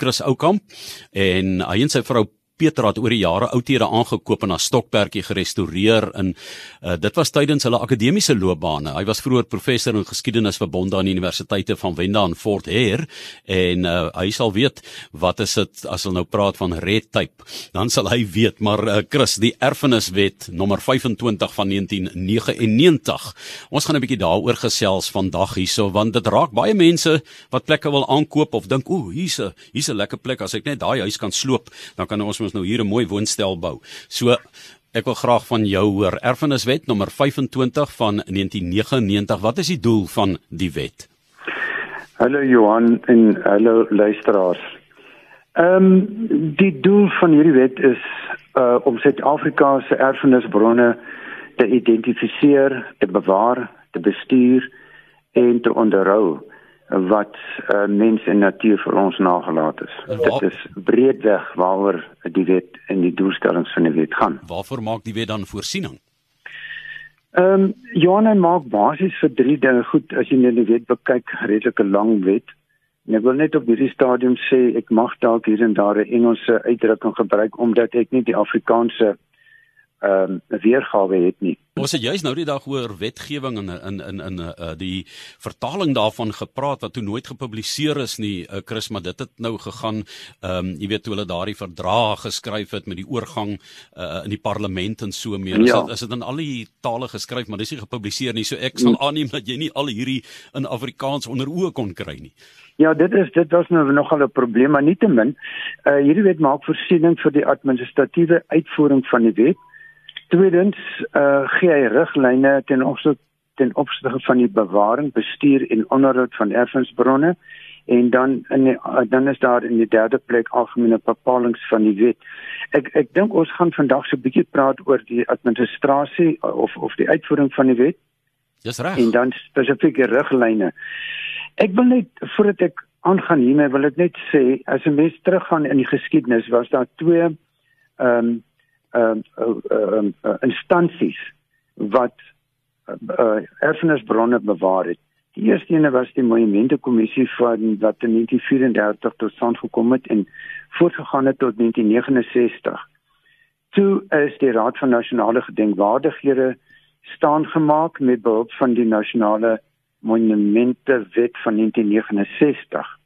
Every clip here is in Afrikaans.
Chris Oukamp en hy en sy vrou Peter het oor die jare oudhede aangekoop en na Stokperdjie gerestoreer in uh, dit was tydens hulle akademiese loopbane. Hy was vroeër professor in geskiedenis verbonde aan die universiteite van Wenda en Fort Hare en uh, hy sal weet wat is dit as hulle nou praat van red tape. Dan sal hy weet maar uh, Chris die erfeniswet nommer 25 van 1999. Ons gaan 'n bietjie daaroor gesels vandag hierso want dit raak baie mense wat plekke wil aankoop of dink o, hier's 'n hier's 'n lekker plek as ek net daai huis kan sloop, dan kan ons ons nou hier 'n mooi woonstel bou. So ek wil graag van jou hoor. Erfeniswet nommer 25 van 1999. Wat is die doel van die wet? Hallo Johan en hallo luisteraars. Ehm um, die doel van hierdie wet is uh om Suid-Afrika se erfenisbronne te identifiseer, te bewaar, te bestuur en te onderhou wat uh, mens en natuur vir ons nagelaat is. Dit is breedweg waaroor die wet en die doelstellings van die wet gaan. Waarvoor maak die wet dan voorsiening? Ehm um, Johan maak basies vir drie dinge goed as jy net die wet bekyk, redelike lang wet. En ek wil net op hierdie stadium sê ek mag dalk hier en daar 'n Engelse uitdrukking gebruik omdat ek nie die Afrikaanse ehm um, weergawe het nie. Ons het juis nou die dag oor wetgewing en in in in uh, die vertaling daarvan gepraat wat toe nooit gepubliseer is nie, uh, Chris, maar dit het nou gegaan ehm um, jy weet toe hulle daardie verdrag geskryf het met die oorgang uh, in die parlement en so meer. Ja. Is dit is dit in al die tale geskryf, maar dis nie gepubliseer nie. So ek sal aanneem dat jy nie al hierdie in Afrikaans onder oë kon kry nie. Ja, dit is dit was nou nogal 'n probleem, maar nietemin, uh hierdie wet maak voorsiening vir die administratiewe uitvoering van die wet. Tweedens uh gee hy riglyne ten opsigte ten opsigte van die bewaring, bestuur en onderhoud van erfenisbronne en dan in die, uh, dan is daar in die derde plek algemene bepalinge van die wet. Ek ek dink ons gaan vandag so 'n bietjie praat oor die administrasie of of die uitvoering van die wet. Dis reg. En dan spesifieke riglyne. Ek wil net voordat ek aangaan hiermee wil ek net sê as 'n mens teruggaan in die geskiedenis was daar twee ehm um, ehm uh, uh, uh, instansies wat uh, erfenisbronne bewaar het. Die eerste ene was die Monumente Kommissie van wat in 1934 tot stand gekom het en voortgegaan het tot 1969. Toe is die Raad van Nasionale Gedenkwaardighede staan gemaak met behulp van die Nasionale Monumente Wet van 1969.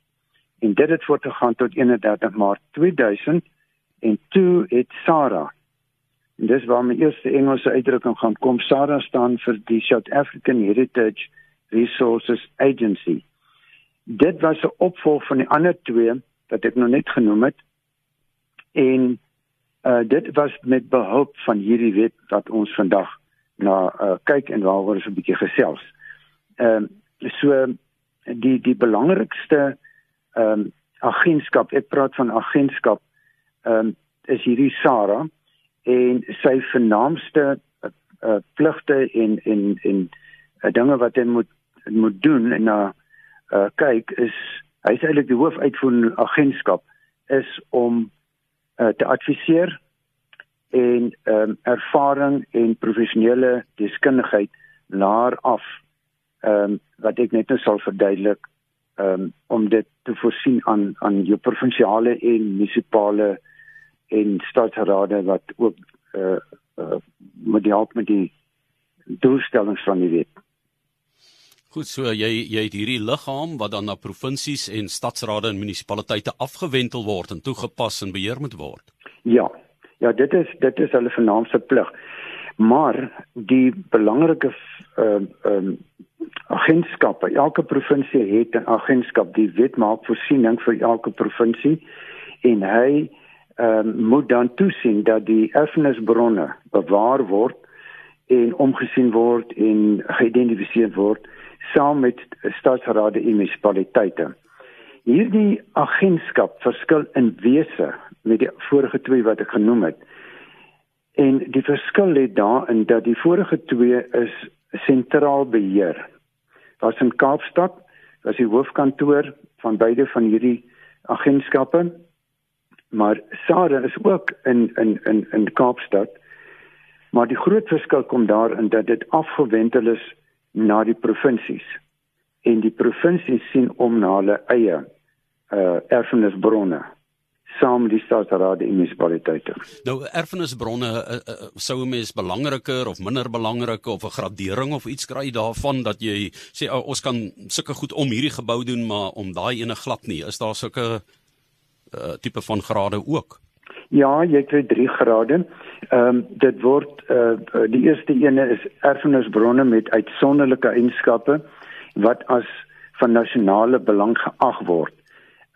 En dit het voortgegaan tot 31 Maart 2000 en toe het SARA En dis waar my eerste Engelse uitdrukking gaan kom. SARA staan vir die South African Heritage Resources Agency. Dit was 'n opvolg van die ander twee wat ek nou net genoem het. En uh dit was met behulp van hierdie wet wat ons vandag na uh kyk en waaroor ons 'n bietjie gesels. Ehm uh, so die die belangrikste ehm um, agentskap, ek praat van agentskap ehm um, is hierdie SARA en sy vernaamste uh, pligte en en en uh, dinge wat hy moet moet doen en na uh, kyk is hy is eintlik die hoofuitvoerende agentskap is om uh, te adviseer en um, ervaring en professionele deskundigheid laer af ehm um, wat ek net nou sal verduidelik um, om dit te voorsien aan aan jou provinsiale en munisipale en staatsrade wat ook uh, uh met die help met die doelstellings van die wet. Goed, so jy jy het hierdie liggaam wat dan na provinsies en stadsrade en munisipaliteite afgewentel word en toegepas en beheer moet word. Ja. Ja, dit is dit is hulle vernaamste plig. Maar die belangrike ehm uh, ehm um, agentskappe, elke provinsie het 'n agentskap. Die wet maak voorsiening vir elke provinsie en hy ehm um, moet dan toesien dat die erfenisbronne bewaar word en omgesien word en geïdentifiseer word saam met staatsrade en munisipaliteite. Hierdie agentskap verskil in wese met die vorige twee wat ek genoem het. En die verskil lê daarin dat die vorige twee is sentraal beheer. Was in Kaapstad, was die hoofkantoor van beide van hierdie agentskappe maar SARA is ook in in in in Kaapstad. Maar die groot verskil kom daarin dat dit afgewentel is na die provinsies en die provinsies sien om na hulle eie uh erfenisbronne saam met die staatsraad en munisipaliteite. Nou erfenisbronne uh, uh, sou 'n mens belangriker of minder belangrik of 'n gradering of iets kry daarvan dat jy sê oh, ons kan sulke goed om hierdie gebou doen maar om daai ene glad nie. Is daar sulke uh, tipe van grade ook? Ja, jy kry 3 grade. Ehm um, dit word uh, die eerste ene is erfenisbronne met uitsonderlike eienskappe wat as van nasionale belang geag word.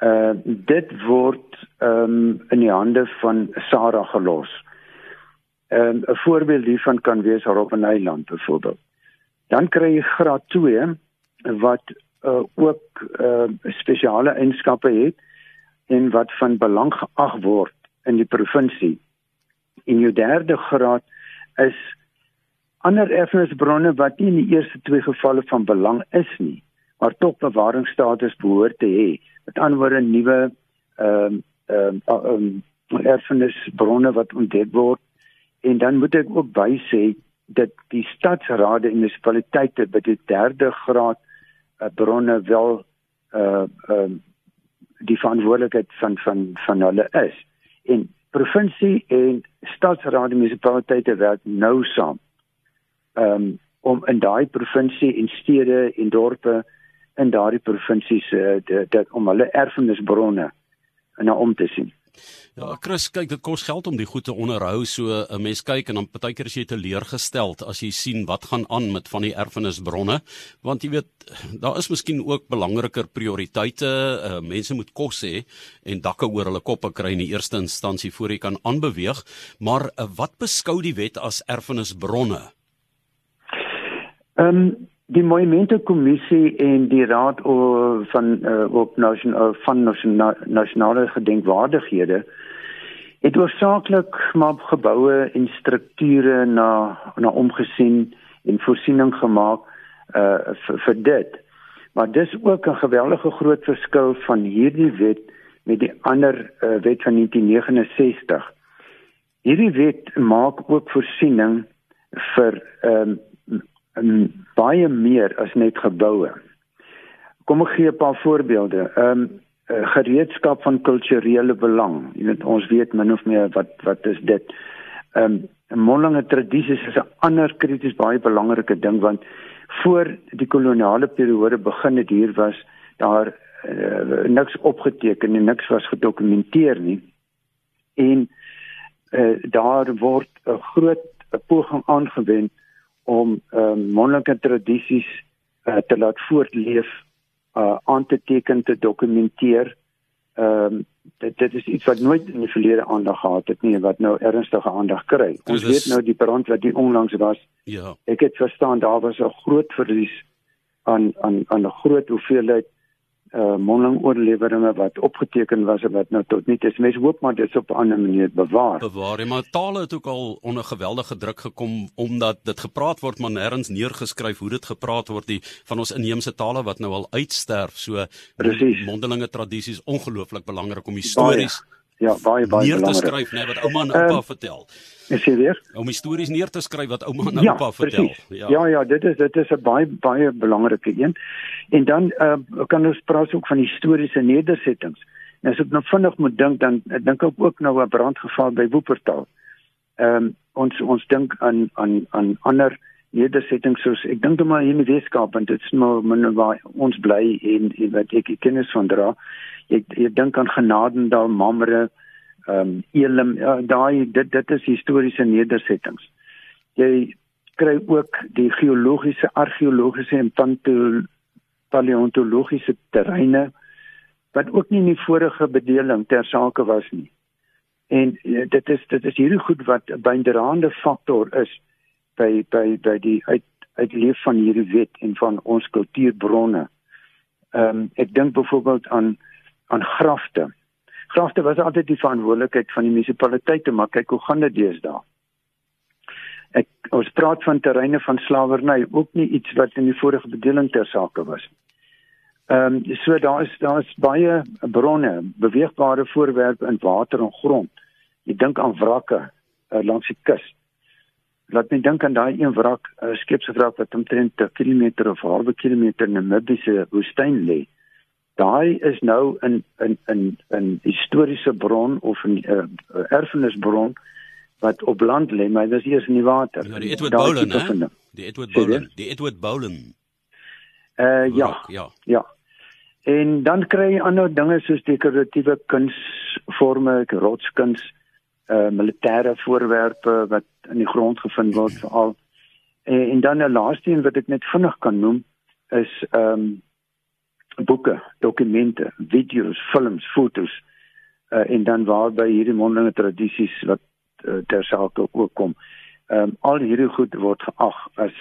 Uh dit word ehm um, in die hande van Sarah gelos. Ehm um, 'n voorbeeld hiervan kan wees Robben Eiland byvoorbeeld. Dan kry jy graad 2 wat uh, ook uh, spesiale eienskappe het en wat van belang geag word in die provinsie. In jou derde graad is ander erfenisbronne wat nie in die eerste twee gevalle van belang is nie, maar tog bewaringsstatus behoort te hê. Met ander woorde nuwe ehm ehm ehm erfenisbronne wat ontdek word en dan moet ek ook bysê dat die stadsrade en munisipaliteite by die derde graad uh, bronne wel uh ehm uh, die verantwoordelikheid van van van hulle is. En provinsie en stadsrade munisipaliteite werk nou saam. Um, om in daai provinsie en stede en dorpe in daardie provinsies uh, dat om hulle erfenisbronne na om te sien. Ja, Chris, kyk, dit kos geld om die goed te onderhou. So 'n mens kyk en dan partykeer is jy teleurgesteld as jy sien wat gaan aan met van die erfenisbronne, want jy weet, daar is miskien ook belangriker prioriteite. Uh, mense moet kos hê en dakke oor hulle koppe kry in die eerste instansie voor jy kan aanbeweeg. Maar uh, wat beskou die wet as erfenisbronne? Ehm um, die monumente kommissie en die raad van uh, op nasionale van nasionale gedenkwaardighede het oorsaaklik maar geboue en strukture na na omgesien en voorsiening gemaak uh vir, vir dit. Maar dis ook 'n geweldige groot verskil van hierdie wet met die ander uh, wet van 1969. Hierdie wet maak ook voorsiening vir ehm um, baie meer as net geboue. Kom ek gee 'n paar voorbeelde. Ehm um, gereedskap van kulturele belang. Jy weet ons weet min of meer wat wat is dit. Ehm um, mondelinge tradisies is 'n ander krities baie belangrike ding want voor die koloniale periode begin het hier was daar uh, niks opgeteken en niks was gedokumenteer nie. En uh, daar word 'n groot poging aangewend om ehm um, mondelike tradisies uh, te laat voortleef, uh, aan te teken, te dokumenteer. Ehm um, dit dit is iets wat nooit in die verlede aandag gehad het nie wat nou ernstige aandag kry. Ons dus weet nou die brand wat die onlangs was. Ja. Ek het verstaan daar was 'n groot verlies aan aan aan 'n groot hoeveelheid uh mondelingoorleweringe wat opgeteken was en wat nou tot nie is. Mense hoop maar dit op 'n ander manier bewaar. Bewaar, ja, maar tale het ook al onder geweldige druk gekom omdat dit gepraat word maar nêrens neergeskryf hoe dit gepraat word die van ons inheemse tale wat nou al uitsterf. So Precies. mondelinge tradisies ongelooflik belangrik om histories ja, baie baie neer te skryf, net wat ouma en oupa uh, vertel. Is jy weer? Om histories neer te skryf wat ouma en oupa ja, vertel. Ja, ja, ja, dit is dit is 'n baie baie belangrike een. En dan uh, kan ons praat ook van historiese nedersettings. En as ek nou vinnig moet dink dan dink ek ook nou 'n brandgeval by Woopertaal. Ehm um, ons ons dink aan aan aan ander nedersettings soos ek dink maar hier in die Weskaap en dit is maar min waar ons bly en, en wat ek kennis van dra. Ek ek dink aan Genadendal, Mamre, ehm um, Elim, ja, daai dit dit is historiese nedersettings. Jy kry ook die geologiese, argeologiese en paleontologiese terreine wat ook nie in die vorige bedeling ter sake was nie. En uh, dit is dit is hierdie goed wat 'n bydraende faktor is by by by die uit uitleef van hierdie wet en van ons kultuurbronne. Ehm um, ek dink byvoorbeeld aan aan grafte. Grafte was altyd die verantwoordelikheid van die munisipaliteite, maar kyk hoe gaan dit deesdae. Ek ons praat van terreine van slawerny, ook nie iets wat in die vorige bedeling ter sake was. Ehm um, so daar is daar is baie bronne, beweegbare voorwerpe in water en grond. Jy dink aan wrakke uh, langs die kus. Laat my dink aan daai een wrak, 'n uh, skepswrak wat omtrent 'n kilometer of 'n halwe kilometer in 'n Namibiese woestyn lê. Daai is nou in in in 'n historiese bron of 'n uh, erfenisbron wat op land lê, maar dit is eers in die water. Ja, die Edward Bowlen, hè? Die Edward Bowlen, die Edward Bowlen. Uh ja. Ja. Ja. En dan kry jy ander dinge soos dekoratiewe kunsvorme, rotskuns, uh militêre voorwerpe wat in die grond gevind word veral. En, en dan 'n laaste een wat ek net vinnig kan noem is ehm um, boeke, dokumente, video's, films, fotos uh, en dan waarby hierdie mondelinge tradisies wat uh, ter sake ook kom. Ehm um, al hierdie goed word geag as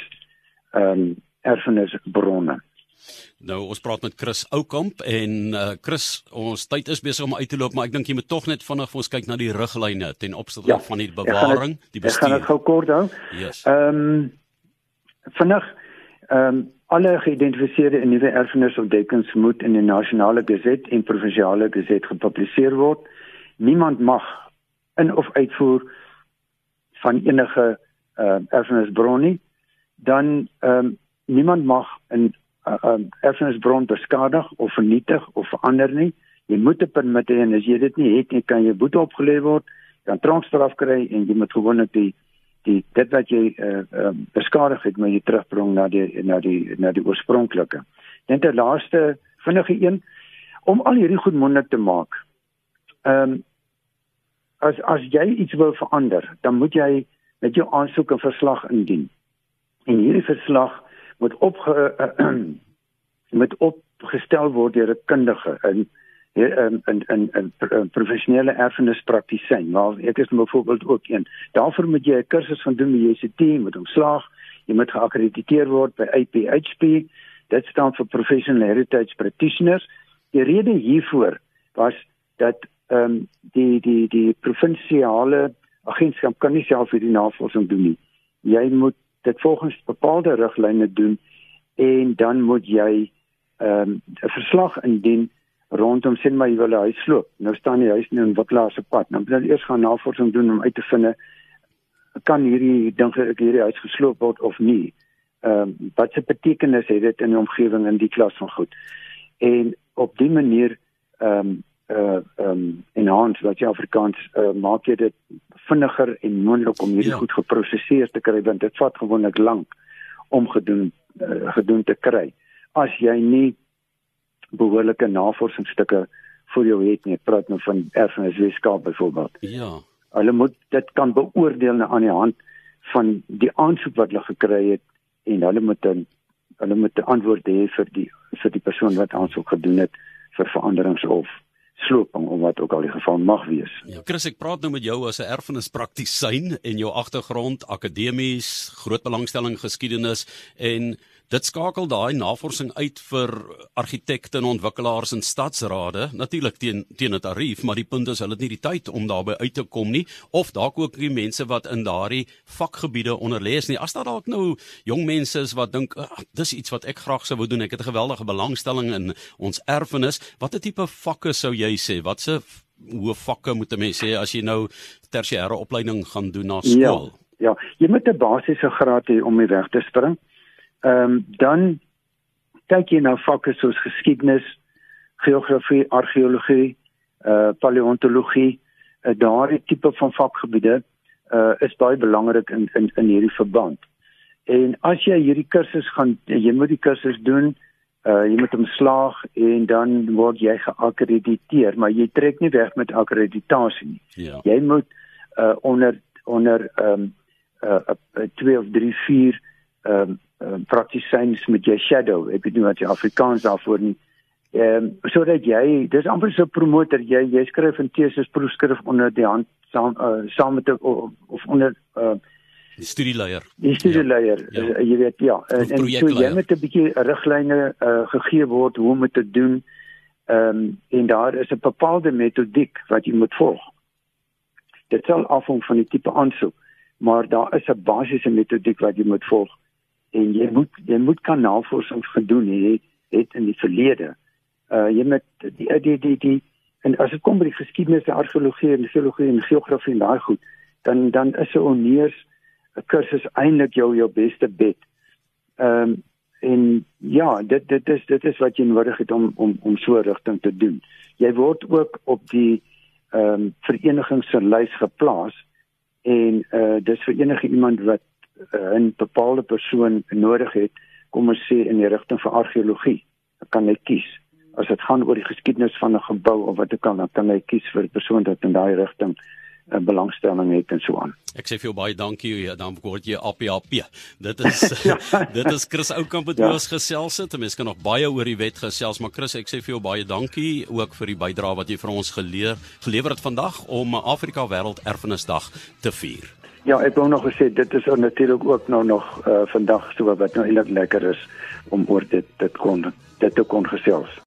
ehm um, erfenisbronne. Nou ons praat met Chris Oukamp en uh, Chris, ons tyd is besig om uit te loop, maar ek dink jy moet tog net vinnig vir ons kyk na die riglyne ten opsigte ja, van die bewaring, het, die bestuur. Ek gaan dit gou kort hou. Yes. Ehm um, vinnig ehm um, alle geïdentifiseerde nuwe erfenishontdekkings moet in die nasionale geset en provinsiale geset gepubliseer word. Niemand mag in of uitvoer van enige uh, erfenisbron nie. Dan ehm um, niemand mag 'n uh, um, erfenisbron beskadig of vernietig of verander nie. Jy moet 'n permit hê en as jy dit nie het nie, kan jy boete opgelê word, kan tronkstraf kry en jy moet gewoonlik die die dit wat jy uh, uh, beskadig het moet jy terugbring na die na die na die oorspronklike. Net 'n laaste vinnige een om al hierdie goed moontlik te maak. Ehm um, as as jy iets wil verander, dan moet jy met jou aansoek 'n verslag indien. En hierdie verslag moet op uh, moet opgestel word deur 'n kundige in in in 'n professionele erfenispraktisyn. Maar ek is byvoorbeeld ook een. Daarvoor moet jy 'n kursus van doen by JCT, moet omslaag, jy moet geakkrediteer word by IPHP. Dit staan vir Professional Heritage Practitioners. Die rede hiervoor was dat ehm um, die die die provinsiale agentskap kan nie self hierdie navorsing doen nie. Jy moet dit volgens bepaalde riglyne doen en dan moet jy ehm um, 'n verslag indien rondom sien maar jy wil 'n huis sloop. Nou staan die huis nie in Wiklaar se pad. Nou moet jy eers gaan navorsing doen om uit te vind kan hierdie ding vir hierdie huis gesloop word of nie. Ehm um, wat se betekenis het dit in die omgewing in die klas van goed? En op die manier ehm um, uh ehm um, in hand wat jy Afrikaans uh, maak jy dit vinniger en moontlik om hierdie ja. goed geproseseer te kry want dit vat gewoonlik lank om gedoen uh, gedoen te kry. As jy nie behoorlike navorsingsstukke vir jou het nie. Ek praat nou van erfenis wetenskap byvoorbeeld. Ja. Hulle moet dit kan beoordeel na aan die hand van die aansoek wat hulle gekry het en hulle moet 'n hulle moet 'n antwoord hê vir die vir die persoon wat aansoek gedoen het vir veranderings of sloping of wat ook al die geval mag wees. Ja, Chris, ek praat nou met jou as 'n erfenispraktisyn en jou agtergrond akademies, groot belangstelling geskiedenis en Dit skakel daai navorsing uit vir argitekte en ontwikkelaars en stadsrade, natuurlik teen teen 'n tarief, maar die punt is hulle het nie die tyd om daarbey uit te kom nie of dalk ook die mense wat in daardie vakgebiede onderlees nie. As daar dalk nou jong mense is wat dink, dis iets wat ek graag sou wou doen. Ek het 'n geweldige belangstelling in ons erfenis. Watter tipe vakke sou jy sê? Watse hoe vakke moet 'n mens sê as jy nou tersiêre opleiding gaan doen na skool? Ja, ja, jy moet 'n basiese graad hê om mee weg te spring. Ehm um, dan kyk jy na vakke soos geskiedenis, geografie, argeologie, eh uh, paleontologie, uh, daardie tipe van vakgebiede eh uh, is baie belangrik in in in hierdie verband. En as jy hierdie kursus gaan jy moet die kursus doen, eh uh, jy moet hom slaag en dan word jy geakkrediteer, maar jy trek nie weg met akkreditasie nie. Ja. Jy moet eh uh, onder onder ehm um, eh uh, 2 of 3 4 ehm um, uh, praktisyns met jou shadow. Ek weet nie wat jy Afrikaans daarvoor nie. Ehm um, sodat jy dis amper so promotor jy jy skryf 'n teses proefskrif onder die hand saam uh, saam met of, of onder uh, die studieleier. Die studieleier, ja, ja. uh, jy weet ja, en, en so jy moet 'n bietjie riglyne uh, gegee word hoe om dit te doen. Ehm um, en daar is 'n bepaalde metodiek wat jy moet volg. Dit sal afhang van die tipe aansoek, maar daar is 'n basiese metodiek wat jy moet volg en jy moet jy moet kan navorsing gedoen het het in die verlede. Uh jy met die die die die en as dit kom by die geskiedenis, die argeologie en die filologie en geografie daai goed, dan dan is 'n onneers 'n kursus eintlik jou jou beste bet. Ehm um, en ja, dit dit is dit is wat jy nodig het om om om so rigting te doen. Jy word ook op die ehm um, vereniging se lys geplaas en eh uh, dis vir enige iemand wat uh, 'n bepaalde persoon nodig het, kom ons sê in die rigting van argeologie, kan jy kies. As dit gaan oor die geskiedenis van 'n gebou of wat ook al, dan kan jy kies vir 'n persoon wat in daai rigting 'n uh, belangstelling het en so aan. Ek sê vir jou baie dankie, dan word jy APAP. Dit is ja. dit is Chris Oukamp wat ja. ons gesels het. Mense kan nog baie oor die wet gesels, maar Chris, ek sê vir jou baie dankie ook vir die bydrae wat jy vir ons geleer gelewer het vandag om Afrika Wêreld Erfenisdag te vier. Ja, ek wou nog gesê dit is natuurlik ook nou nog uh, vandag so wat nou eintlik lekker is om oor dit dit kon dit te kon gesels.